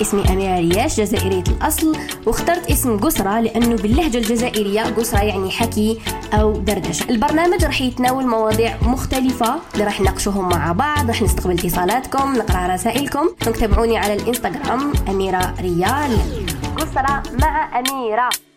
اسمي أميرة رياش جزائرية الأصل واخترت اسم قسرة لأنه باللهجة الجزائرية قسرة يعني حكي أو دردشة. البرنامج راح يتناول مواضيع مختلفة اللي راح نناقشوهم مع بعض راح نستقبل اتصالاتكم نقرأ رسائلكم. تابعوني على الإنستغرام أميرة ريال. قسرة مع أميرة.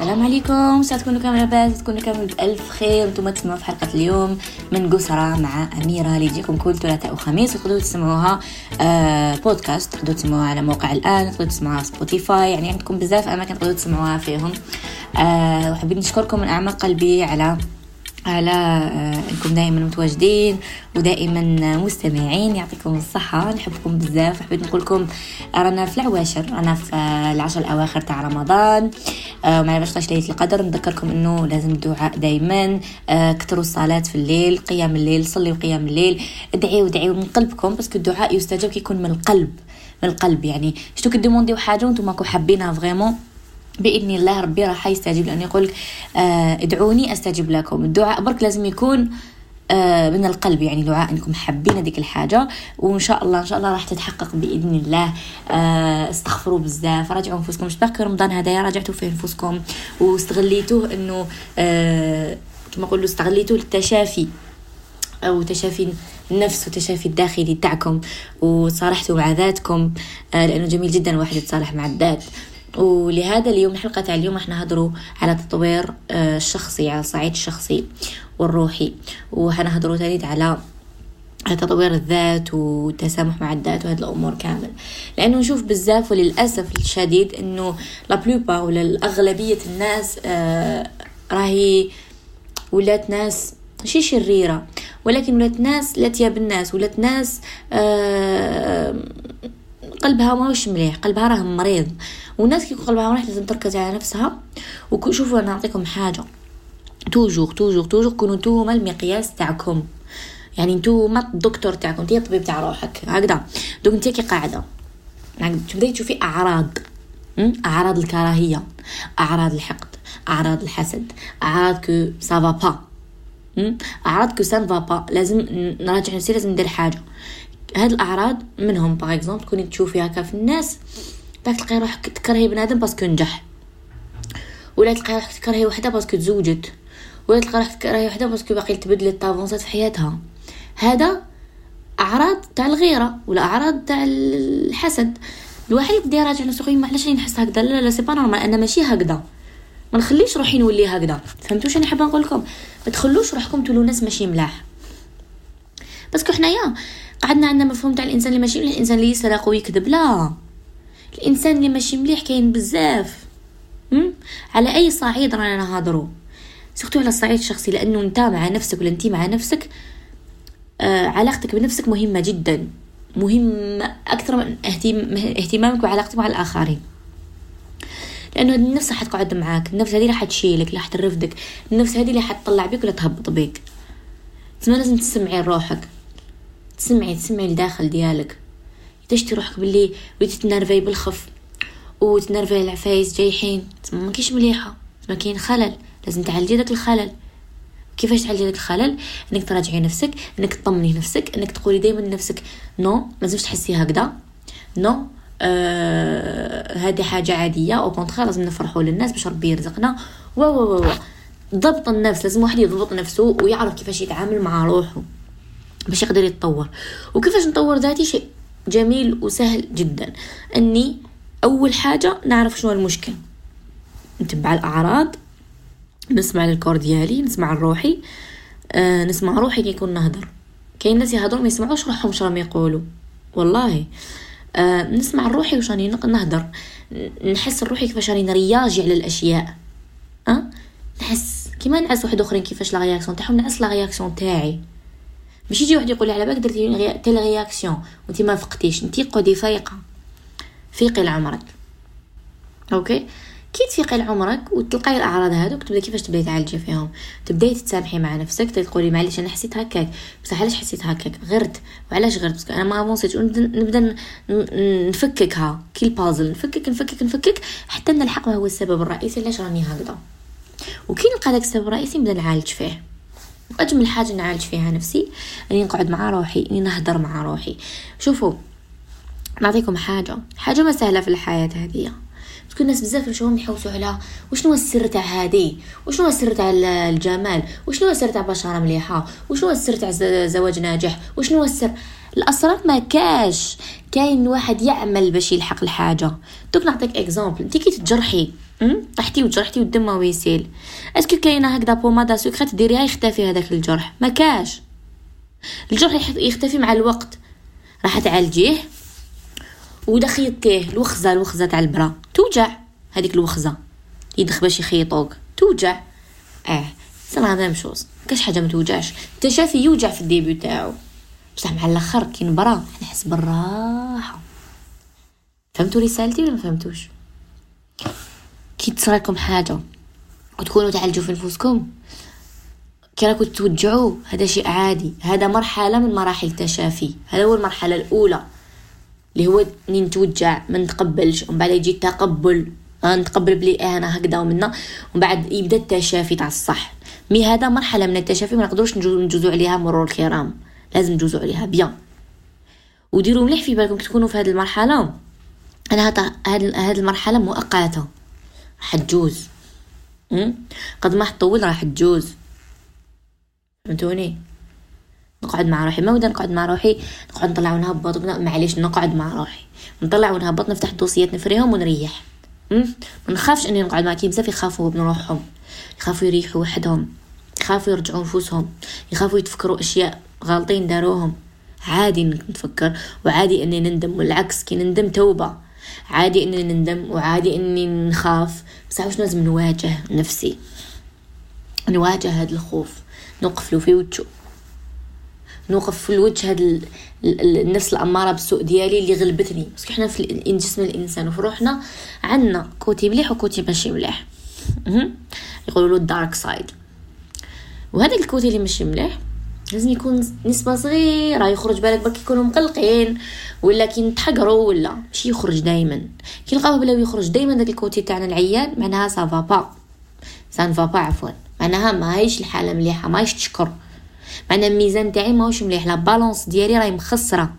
السلام عليكم. ساعة تكونوا كامل لاباس تكونوا كامل بألف خير. أنتم تسمعوا في حلقة اليوم من قسرة مع أميرة اللي تجيكم كل ثلاثاء وخميس وتقدروا تسمعوها آه بودكاست تقدروا تسمعوها على موقع الآن. تقدروا تسمعوها سبوتيفاي يعني عندكم بزاف أماكن تقدروا تسمعوها فيهم. آه وحبيت نشكركم من أعماق قلبي على على آه، أنكم دائما متواجدين ودائما مستمعين يعطيكم الصحة. نحبكم بزاف. حبيت نقول لكم رانا في العواشر رانا في آه، العشر الأواخر تاع رمضان. آه، ومع 14 ليلة القدر. نذكركم إنه لازم الدعاء دائما. كثروا الصلاة في الليل قيام الليل صليوا قيام الليل. ادعيوا ادعيوا من قلبكم بس الدعاء يستجاب كيكون من القلب من القلب يعني. شفتو كديمونديو حاجة وأنتم راكو حابينها vraiment بإذن الله ربي راح يستجيب لأنه يقول آه ادعوني استجب لكم. الدعاء برك لازم يكون آه من القلب يعني دعاء أنكم حابين هذيك الحاجة. وإن شاء الله إن شاء الله راح تتحقق بإذن الله. آه استغفروا بزاف راجعوا أنفسكم. شباك رمضان هذايا راجعتوا فيه أنفسكم. واستغليتوه إنه كما نقولوا استغليتوه للتشافي. أو تشافي النفس وتشافي الداخلي تاعكم. وصالحتوا مع ذاتكم لأنه جميل جدا الواحد يتصالح مع الذات. ولهذا اليوم الحلقة تاع اليوم إحنا نهضروا على تطوير الشخصي على الصعيد الشخصي والروحي. وحنهضروا تاني على تطوير الذات والتسامح مع الذات وهذه الأمور كامل. لأنه نشوف بزاف وللأسف الشديد إنه لا بلوبا ولا الأغلبية الناس آه راهي ولات ناس شي شريرة ولكن ولات ناس لا تياب الناس ولات ناس آه قلبها ماهوش مليح قلبها راه مريض. والناس كي قلبها مليح لازم تركز على نفسها. وشوفوا أنا نعطيكم حاجة. توجور توجور توجور. كونوا نتوما المقياس تاعكم. يعني نتوما الدكتور تاعكم انت الطبيب تاع روحك. هكذا. دوك انت كي قاعدة. تبدأي تشوفي أعراض. أعراض الكراهية. أعراض الحقد. أعراض الحسد. أعراض كو سافا با أعراض كو سان با لازم نراجع نفسي لازم ندير حاجة. هاد الاعراض منهم par exemple تكوني تشوفي هكا في الناس باك تلقاي روحك تكرهي بنادم parce que نجح. ولا تلقاي روحك تكرهي وحدة parce que تزوجت. ولا تلقاي روحك تكرهي وحدة parce que باقي تبدلت avanc ات في حياتها. هذا أعراض تاع الغيرة ولا أعراض تاع الحسد. الواحد يبدا يراجع نفسه خويا علاش راني نحس هكذا. لا لا c'est pas normal أنا ماشي هكذا. ما نخليش روحي نولي هكذا. فهمتوا شنو حابه نقول لكم ما تخلوش روحكم تولوا ناس ماشي ملاح. parce que حنايا قعدنا عندنا مفهوم تاع الإنسان اللي ماشي مليح الإنسان اللي يسرق ويكذب لا. الإنسان اللي ماشي مليح كاين بزاف. على أي صعيد رانا نهضروا سورتو على الصعيد الشخصي لأنه أنت مع نفسك ولا انت مع نفسك آه علاقتك بنفسك مهمة جدا. مهمه أكثر من اهتمامك وعلاقتك مع الآخرين. لأنه النفس راح تقعد معاك النفس هذه راح تشيلك راح ترفدك النفس هذه اللي حتطلع بك ولا تهبط بك تسمى لازم تسمعي لروحك تسمعي تسمعي الداخل ديالك. تشتي روحك باللي وليتي تنرفي بالخف وتنرفي العفايس جايحين تسمى ما كيش مليحة ما كاين خلل لازم تعالجي داك الخلل. كيفاش تعالجي داك الخلل؟ إنك تراجعي نفسك إنك تطمني نفسك إنك تقولي دائما لنفسك non ما لازمش تحسي هكذا. non آه هذه حاجة عادية au contraire لازم نفرحوا للناس باش ربي يرزقنا. و و و ضبط النفس لازم واحد يضبط نفسه ويعرف كيفاش يتعامل مع روحه. باش يقدر يتطور. وكيفاش نطور ذاتي؟ شيء جميل وسهل جدا. إني أول حاجة نعرف شنو المشكل. نتبع الأعراض نسمع لل corps ديالي نسمع لروحي آه نسمع روحي كي يكون نهضر. كاين ناس يهضروا ما يسمعوش روحهم شرام يقولوا. والله. آه نسمع لروحي واش راني نهضر. نحس روحي كيفاش راني ن réagi على الأشياء. أه؟ نحس. كيما نعس واحد أخرين كيفاش la réaction تاعهم نعس la réaction تاعي. ماشي يجي واحد يقول لي على بالك درتي telle réaction وانت ما فقتيش. انت قودي فايقة. فيقي لعمرك. okay؟ كي تفيقي لعمرك وتلقاي الأعراض هذوك تبدا كيفاش تبداي تعالجي فيهم. تبداي تتسامحي مع نفسك تقولي معليش أنا حسيت هكاك. بصح علاش حسيت هكاك؟ غرت. وعلاش غرت؟ parce que أنا ما avancé تش نبدأ نفككها. كي البازل نفكك نفكك نفكك حتى نلحق ما هو السبب الرئيسي علاش راني هكذا. وكي نلقى داك السبب الرئيسي نبدأ نعالج فيه. واجمل حاجة نعالج فيها نفسي إني نقعد مع روحي إني نهدر مع روحي. شوفوا نعطيكم حاجة حاجة ما سهلة في الحياة هذه. تكون الناس بزاف نشوفهم يحوسوا على وشنو السر تاع هادي وشنو السر تاع الجمال؟ وشنو السر تاع بشرة مليحة؟ وشنو السر تاع زواج ناجح؟ وشنو السر؟ الأسرار ما كاش. كاين واحد يعمل باش يلحق الحاجة. دوك نعطيك exemple انت كي تجرحي طحتي وجرحتي والدم ما يسيل est-ce que كاينة هكذا بومادا secrète ديريها يختفي هذاك الجرح؟ ما كاش. الجرح يختفي مع الوقت. راح تعالجيه ودا خيطتيه الوخزه الوخزة تاع البرا. توجع. هذيك الوخزة. يدخ باش يخيطوك توجع. آه. c'est la même chose. كاش حاجة ما توجعش. التشافي يوجع في ال début تاعو. بصح مع الأخر كي نبرا نحس بالراحة. فهمتوا رسالتي ولا ما فهمتوش؟ كي تصرالكم حاجة وتكونوا تعالجوا في نفوسكم كي راكم توجعوا هذا شيء عادي. هذا مرحلة من مراحل التشافي. هذا هو المرحلة الأولى اللي هو إني نتوجع ما نتقبلش. ومن بعد يجي التقبل. آه نتقبل بلي إيه أنا هكذا ومنا ومن بعد يبدأ التشافي تاع الصح. مي هذا مرحلة من التشافي ما نقدروش نجوزو عليها مرور الكرام. لازم نجوزو عليها بيان. وديروا مليح في بالكم تكونوا في هذه المرحلة. أنا هذه المرحلة مؤقتة. راح تجوز قد ما حطول راح تجوز. فهمتوني؟ نقعد مع روحي. ما ودي نقعد مع روحي نقعد نطلع ونهبط معليش نقعد مع روحي. نطلع ونهبط نفتح دوسيات نفريهم ونريح. ما نخافش إني نقعد مع كي بزاف يخافوا من روحهم. يخافوا يريحوا وحدهم. يخافوا يرجعوا نفوسهم. يخافوا يتفكروا أشياء غالطين داروهم. عادي نتفكر وعادي إني نندم والعكس كي نندم توبة. عادي إني نندم وعادي إني نخاف بس واش لازم نواجه نفسي؟ نواجه هذا الخوف. نوقف له في وجهه نوقف في الوجه هاد النفس الأمارة بالسوء ديالي اللي غلبتني. بس حنا في جسم الإنسان وفي روحنا عندنا côté مليح و côté ماشي مليح. يقولوا له ال dark side وهذا ال côté اللي ماشي مليح لازم يكون نسبة صغيرة يخرج بالك برك يكونوا مقلقين ولا كي نتحقروا ولا ماشي يخرج دايما. كي نلقاوه بلا يخرج دايما داك ال côté تاعنا العيان معناها ça va pas ça ne va pas عفوا. معناها ما هيش الحالة مليحة ما هيش تشكر. معناها الميزان تاعي ماهوش مليح la balance ديالي راهي مخسرة.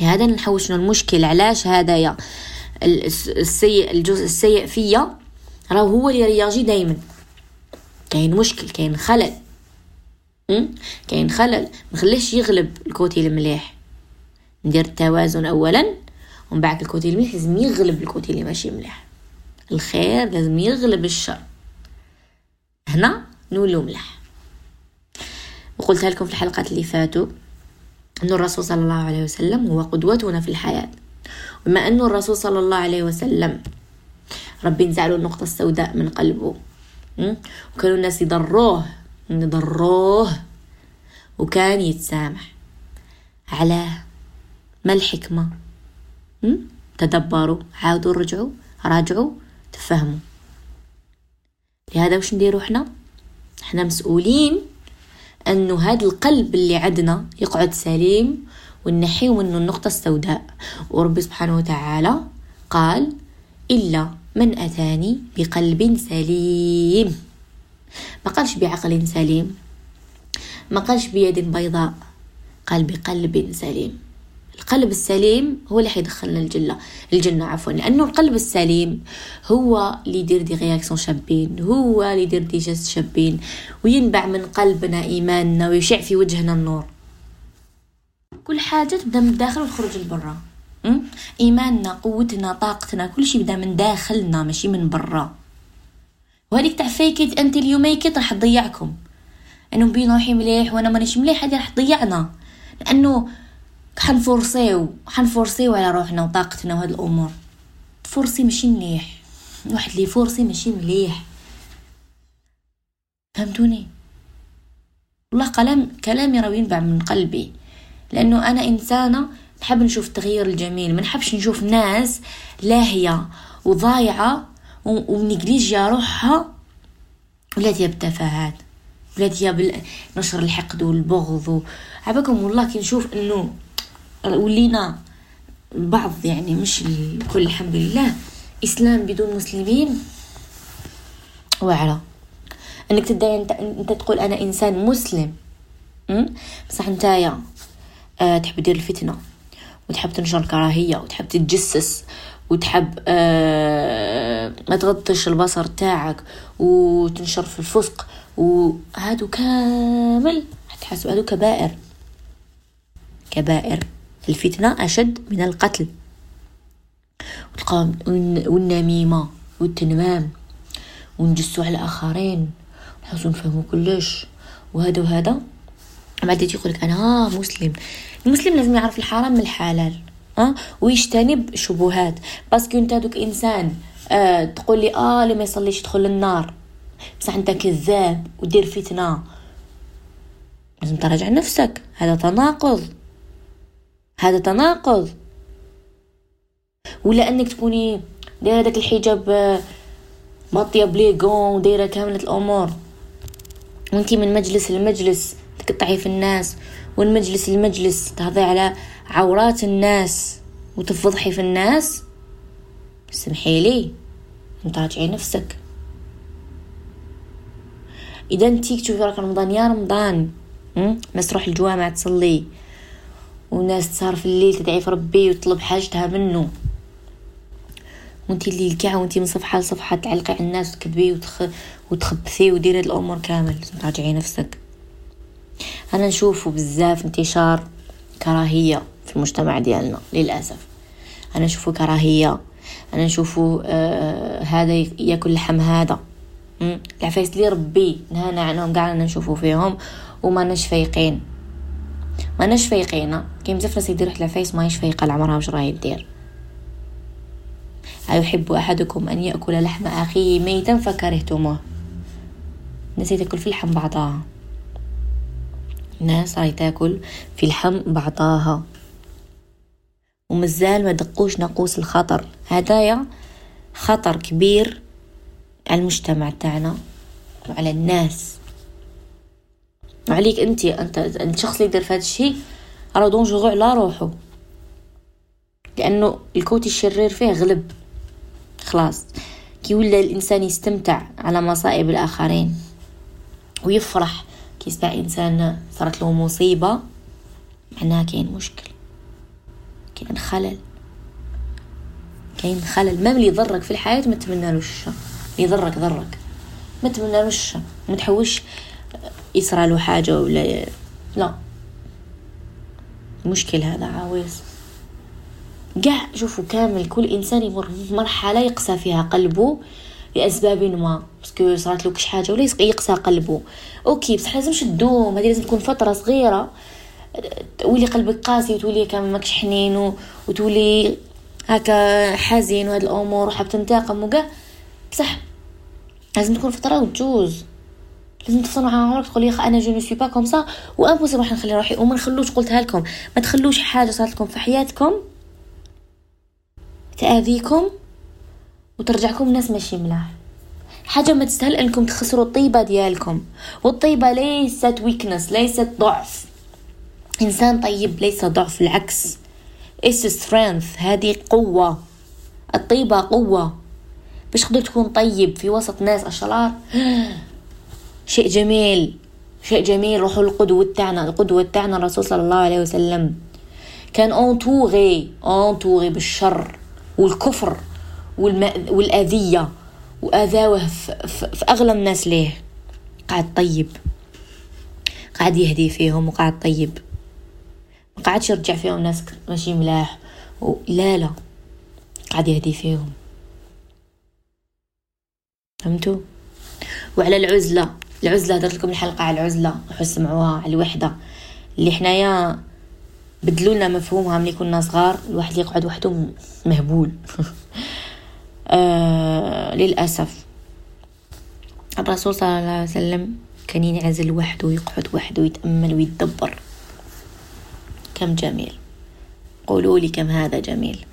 لهذا نحوس شنو المشكل؟ علاش هدايا السيء الجزء السيء فيا؟ راه هو اللي رياجي دايما. كاين مشكل كاين خلل. كاين خلل. نخليش يغلب ال côté المليح ندير التوازن اولا ومن بعد ال côté المليح لازم يغلب ال côté اللي ماشي مليح. الخير لازم يغلب الشر. هنا نولو مليح. وقلتها لكم في الحلقات اللي فاتوا أن الرسول صلى الله عليه وسلم هو قدوتنا في الحياة. وما أن الرسول صلى الله عليه وسلم ربي نزعلوا النقطة السوداء من قلبه. وكانوا الناس يضروه. يضروه وكان يتسامح على ما الحكمة؟ تدبروا عاودوا رجعوا راجعوا تفهموا. لهذا وش نديرو حنا حنا مسؤولين انه هذا القلب اللي عندنا يقعد سليم ونحيه منه النقطة السوداء. وربي سبحانه وتعالى قال إلا من أتاني بقلب سليم. ما قالش بعقل سليم. ما قالش بيد بيضاء. قال بقلب سليم. القلب السليم هو اللي حيدخلنا الجنة. الجنة عفوا لأنه القلب السليم هو اللي يدير des réactions شابين هو اللي يدير des gestes شابين وينبع من قلبنا إيماننا ويشع في وجهنا النور. كل حاجة تبدأ من الداخل وتخرج لبرا إيماننا قوتنا طاقتنا كل شيء بدا من داخلنا ماشي من برا. وهذيك تاع fake it until you make it راح تضيعكم. أنه بين روحي مليح وأنا مانيش مليح هذه راح تضيعنا. لأنه حنفورسيو حنفورسيو على روحنا وطاقتنا وهاد الأمور. تفورسي ماشي مليح. واحد اللي فورسي ماشي مليح. فهمتوني؟ والله كلام كلامي راه ينبع من قلبي. لأنه أنا إنسانة نحب نشوف التغيير الجميل ما نحبش نشوف ناس لاهية وضايعة ومنجليجيا روحها ولات هي بالتفاهات ولات هي بنشر الحقد والبغض عباكم والله كي نشوف إنه ولينا البعض يعني مش الكل الحمد لله إسلام بدون مسلمين واعرة إنك تدعي انت, أنت تقول أنا إنسان مسلم بصح نتايا أه تحب دير الفتنة وتحب تنشر الكراهية وتحب تتجسس وتحب آه ما تغطش البصر تاعك وتنشر في الفسق وهادو كامل حتحسوا هادو كبائر. كبائر. الفتنة أشد من القتل. والنميمة والتنمام ونجسوا على الآخرين نحسوا نفهموا كلش. وهذا وهذا بعد يقول لك أنا مسلم. المسلم لازم يعرف الحرام من الحلال. أه؟ ويجتنب شبهات. باسكو انت دوك إنسان أه تقول لي آه اللي ما يصليش يدخل النار. بصح أنت كذاب ودير فتنة. لازم تراجع نفسك. هذا تناقض. هذا تناقض. ولا أنك تكوني دايرة داك الحجاب آه، مطية بليغون ودايرة كاملة الأمور. وأنتي من مجلس لمجلس تقطعي في الناس. ومن مجلس لمجلس تهضي على عورات الناس وتفضحي في الناس؟ سمحي لي تراجعي نفسك. إذا انتي تشوفي راك رمضان يا رمضان الناس تروح الجوامع تصلي وناس تسهر في الليل تدعي في ربي وتطلب حاجتها منه. وانتي اللي كاع وانتي من صفحة لصفحة تعلقي على الناس وتكذبي وتخ... وتخبثي وديري هاد الأمور كامل. لازم تراجعي نفسك. أنا نشوفه بزاف انتشار كراهية. في المجتمع ديالنا للأسف. أنا نشوفه كراهية أنا نشوفه آه هذا ياكل لحم هذا. العفايس اللي ربي نهانا عنهم قاعد نشوفو فيهم وما نش فايقين. ما نش فايقين. كاين بزاف ناس يديروا العفايس ما فايقة لعمرها واش راهي دير. أيحب أحدكم أن يأكل لحم أخيه ميتا فكرهتموه. الناس تاكل في اللحم بعضها الناس راهي تاكل في اللحم بعضها ومازال ما دقوش ناقوس الخطر. هدايا خطر كبير على المجتمع تاعنا وعلى الناس. وعليك انت انت الشخص اللي يدير هذا الشيء راه دونجورو على روحه لأنه الكوتي الشرير فيه غلب. خلاص. كي ولا الإنسان يستمتع على مصائب الآخرين ويفرح كي يسمع إنسان صارت له مصيبة معناها كاين مشكل. كاين خلل. كاين خلل. ما اللي يضرك في الحياة ما تمنالوش. الشر اللي يضرك ضرك ما تمنالوش. الشر ما تحوش يصرى له حاجة ولا لا. مشكل هذا عاوز. قاع شوفوا كامل. كل إنسان يمر مرحلة يقسى فيها قلبه لأسباب ما. parce que صارت له كش حاجة ولا يقسى قلبه. okay بصح لازمش تدوم. هذه لازم تكون فترة صغيرة. تولي قلبك قاسي وتولي كامل ماكش حنين وتولي هكا حزين وهاد الأمور وحاب تنتقم وكاع. بصح لازم تكون فتره وتجوز. لازم تفصل مع عمرك تقول يا أنا je ne suis pas comme ça و impossible راح نخلي روحي. وما نخلوش قلتها لكم. ما تخلوش حاجة صارت لكم في حياتكم تأذيكم وترجعكم ناس ماشي ملاح. حاجة ما تستاهل إنكم تخسروا الطيبة ديالكم. والطيبة ليست weakness ليست ضعف. إنسان طيب ليس ضعف العكس. it's strength هذه قوة. الطيبة قوة. باش تقدر تكون طيب في وسط ناس أشرار؟ شيء جميل. شيء جميل. روحوا القدوة تاعنا. القدوة تاعنا الرسول صلى الله عليه وسلم. كان انتوغي انتوغي بالشر والكفر والأذية. وأذاوه في, في أغلى الناس ليه؟ قاعد طيب. قاعد يهدي فيهم وقاعد طيب. ما قاعدش يرجع فيهم ناس ماشي ملاح لا لا قاعد يهدي فيهم. فهمتوا وعلى العزلة العزلة درت لكم الحلقة على العزلة روحوا سمعوها على الوحدة. اللي حنايا بدلوا لنا مفهومها ملي كنا صغار الواحد يقعد وحده مهبول. آه للأسف. الرسول صلى الله عليه وسلم كان ينعزل وحده ويقعد وحده ويتأمل ويتدبر. كم جميل. قولوا لي كم هذا جميل.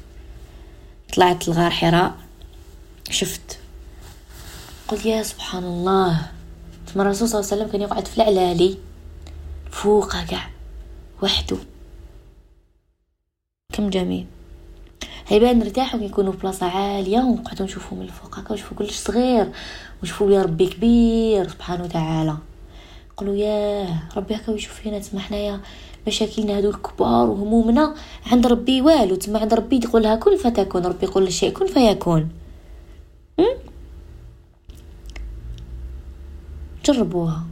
طلعت الغار حراء. شفت. قلت يا سبحان الله. ثم الرسول صلى الله عليه وسلم كان يقعد في العلالي. فوق كاع وحده. كم جميل. هيبان نرتاحوا كي في بلاصة عالية ونقعدوا نشوفوا من الفوق. هكا ونشوفوا كلش صغير. ونشوفوا بلي ربي كبير. سبحانه وتعالى. قالوا ياه ربي هكا ويشوف فينا. تسمى حنايا مشاكلنا هادو الكبار وهمومنا. عند ربي والو تسمى عند ربي تقولها كن فتكون ربي يقول الشيء كن فيكون. جربوها.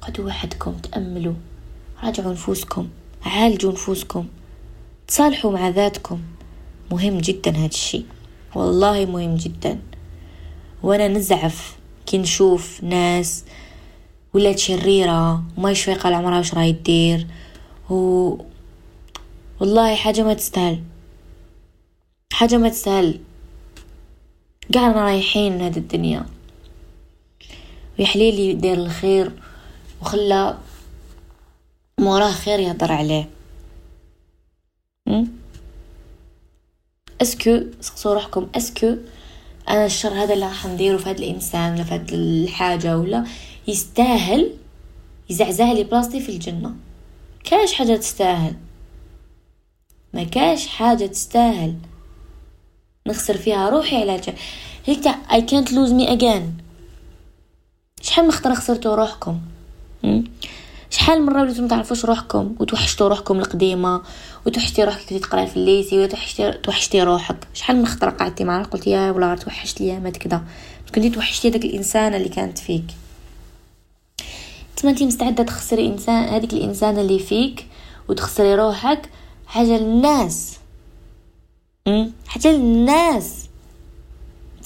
قعدوا وحدكم تأملوا. راجعوا نفوسكم عالجوا نفوسكم. تصالحوا مع ذاتكم. مهم جدا هذا الشيء. والله مهم جدا. وأنا نزعف كي نشوف ناس ولات شريرة وما يشفيق على عمرها وش راهي دير و والله حاجة ما تستاهل. حاجة ما تستاهل. قاعنا رايحين هذه الدنيا. ويحليلي دير الخير وخلى موراه خير يهضر عليه. est-ce que سقسوا روحكم est-ce que. أنا الشر هذا اللي راح نديرو في هذا الإنسان ولا في هذه الحاجة ولا يستاهل يزعزع لي بلاصتي في الجنة. كاش حاجة تستاهل. ما كاش حاجة تستاهل. نخسر فيها روحي على هيك اي كانت لوز مي اجان شحال من خطرة خسرتوا روحكم؟ شحال مرة وليتو متعرفوش روحكم؟ وتوحشتوا روحكم القديمة وتوحشتي روحك كنتي تقراي في الليسي وتوحشتي توحشتي روحك. شحال من خطرة قعدتي معاه؟ قلتي يا ولا توحشت لي مات كذا كنتي توحشتي داك الانسانة اللي كانت فيك. تما انتي مستعدة تخسري انسان هذيك الإنسانة اللي فيك وتخسري روحك حاجة للناس. حاجة للناس.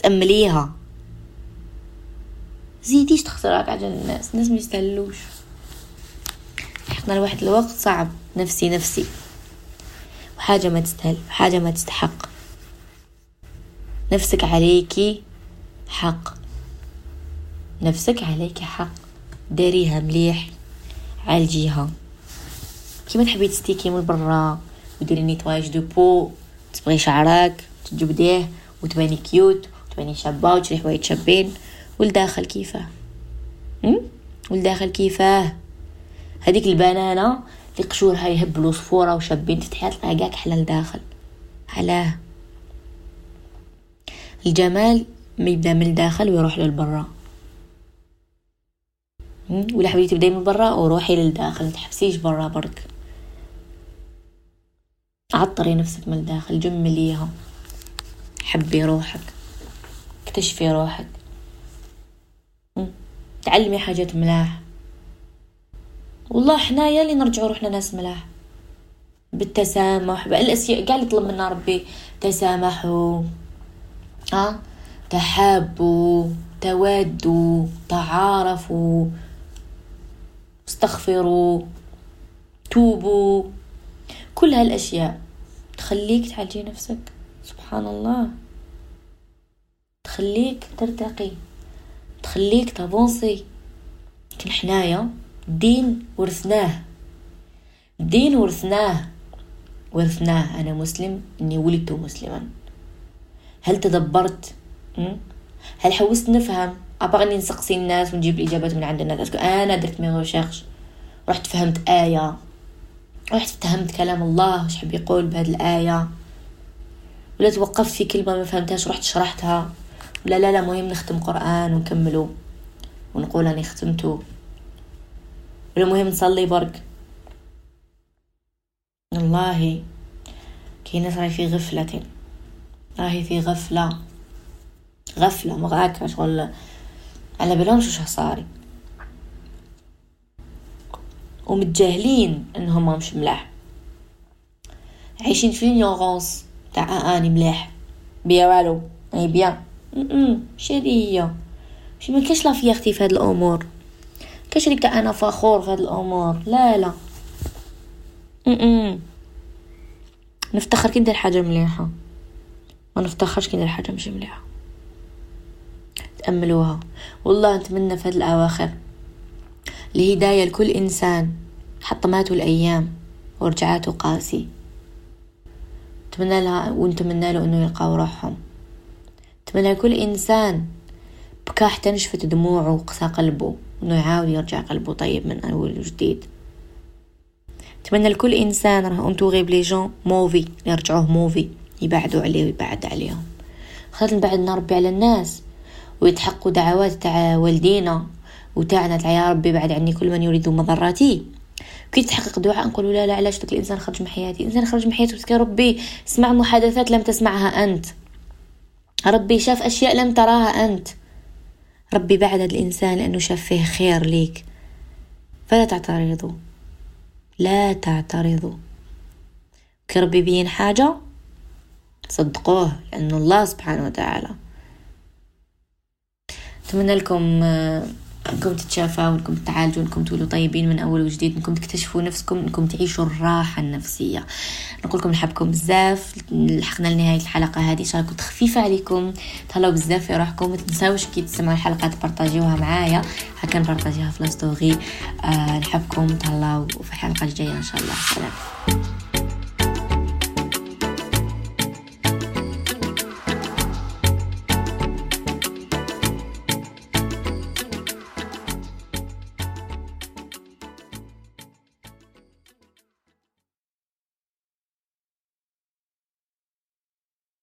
تأمليها. زيديش تخسرك حاجة للناس. الناس ما يستاهلوش. حقنا لواحد الوقت صعب. نفسي نفسي. وحاجة ما تستاهل. وحاجة ما تستحق. نفسك عليكي حق. نفسك عليكي حق. داريها مليح عالجيها كيما تحبي تستيكي من برا وديري nettoyage de peau تبغي شعرك تجبديه وتباني cute وتباني شابة وتشري حوايج شابين. والداخل كيفاه؟ والداخل كيفاه؟ هذيك البنانة اللي قشورها يهبلوا صفورة وشابين تفتحيها تلقاها كاع كحلة لداخل. علاه. الجمال ما يبدأ من الداخل ويروح للبرا. ولا حبيتي تبداي من برا وروحي للداخل. متحبسيش برا برك. عطري نفسك من الداخل. جمليها حبي روحك. اكتشفي روحك. تعلمي حاجات ملاح. والله حنايا اللي نرجعوا روحنا ناس ملاح. بالتسامح. بالاشياء قاعد يطلب منا ربي. تسامحوا. ها؟ تحابوا. تودوا. تعارفوا. استغفروا توبوا. كل هالأشياء تخليك تعالجي نفسك. سبحان الله. تخليك ترتقي. تخليك ت avancer. لكن حنايا دين ورثناه. دين ورثناه. ورثناه. أنا مسلم إني ولدت مسلما. هل تدبرت؟ هل حوست نفهم؟ أبغني نسقسي الناس ونجيب الإجابات من عند الناس. أنا درت mes recherches رحت فهمت آية. رحت فهمت كلام الله وش حب يقول بهذه الآية. ولا توقفت في كلمة ما فهمتهاش رحت شرحتها. لا لا لا مهم نختم قرآن ونكمله ونقول أني ختمته المهم نصلي برك والله كي ناس راهي في غفلة. راهي في غفلة. غفلة مغاكة شغل. على بالهمش وش صاري. ومتجاهلين إنهم مش ملاح. عايشين في نيوغونس تاع آني ملاح. بيا والو. إي بيان شادية شي ما كاش لا فيغتي في هاد الأمور. كاش اللي أنا فخور في هاد الأمور. لا لا. م نفتخر كي ندير حاجة مليحة. ما نفتخرش كي ندير حاجة مش مليحة. تأملوها. والله نتمنى في هاد الأواخر الهدايه لكل إنسان حطماته الأيام ورجعاته قاسي. نتمنى لها ونتمنى له إنه يلقاو روحهم. نتمنى لكل إنسان بكى حتى نشفت دموعه وقسى قلبه إنه يعاود يرجع قلبه طيب من أول وجديد. أتمنى لكل إنسان راه entouré ب les gens mauvais يرجعوه mauvais يبعدوا عليه ويبعد عليهم. خاطر نبعد ربي على الناس. ويتحقوا دعوات تاع والدينا وتاعنا تاع يا ربي بعد عني كل من يريد مضراتي. كي تحقق دعاء نقول لا لا علاش داك الإنسان خرج من حياتي؟ الإنسان خرج من حياتي يا ربي سمع محادثات لم تسمعها أنت. ربي شاف أشياء لم تراها أنت. ربي بعد الإنسان لأنه شاف فيه خير ليك. فلا تعترضوا. لا تعترضوا. كي ربي يبين حاجة صدقوه لأنه الله سبحانه وتعالى أتمنى لكم أنكم تتشافوا أنكم تعالجوا أنكم تولوا طيبين من أول وجديد أنكم تكتشفوا نفسكم أنكم تعيشوا الراحة النفسية. نقول لكم نحبكم بزاف لحقنا لنهاية الحلقة هذه. إن شاء الله كنت خفيفة عليكم. تهلاو بزاف في روحكم. ما تنساوش كي تسمعوا الحلقة تبارطاجيوها معايا. هكا نبارطاجيها في لاستوري أه نحبكم. تهلاو في الحلقة الجاية إن شاء الله. سلام.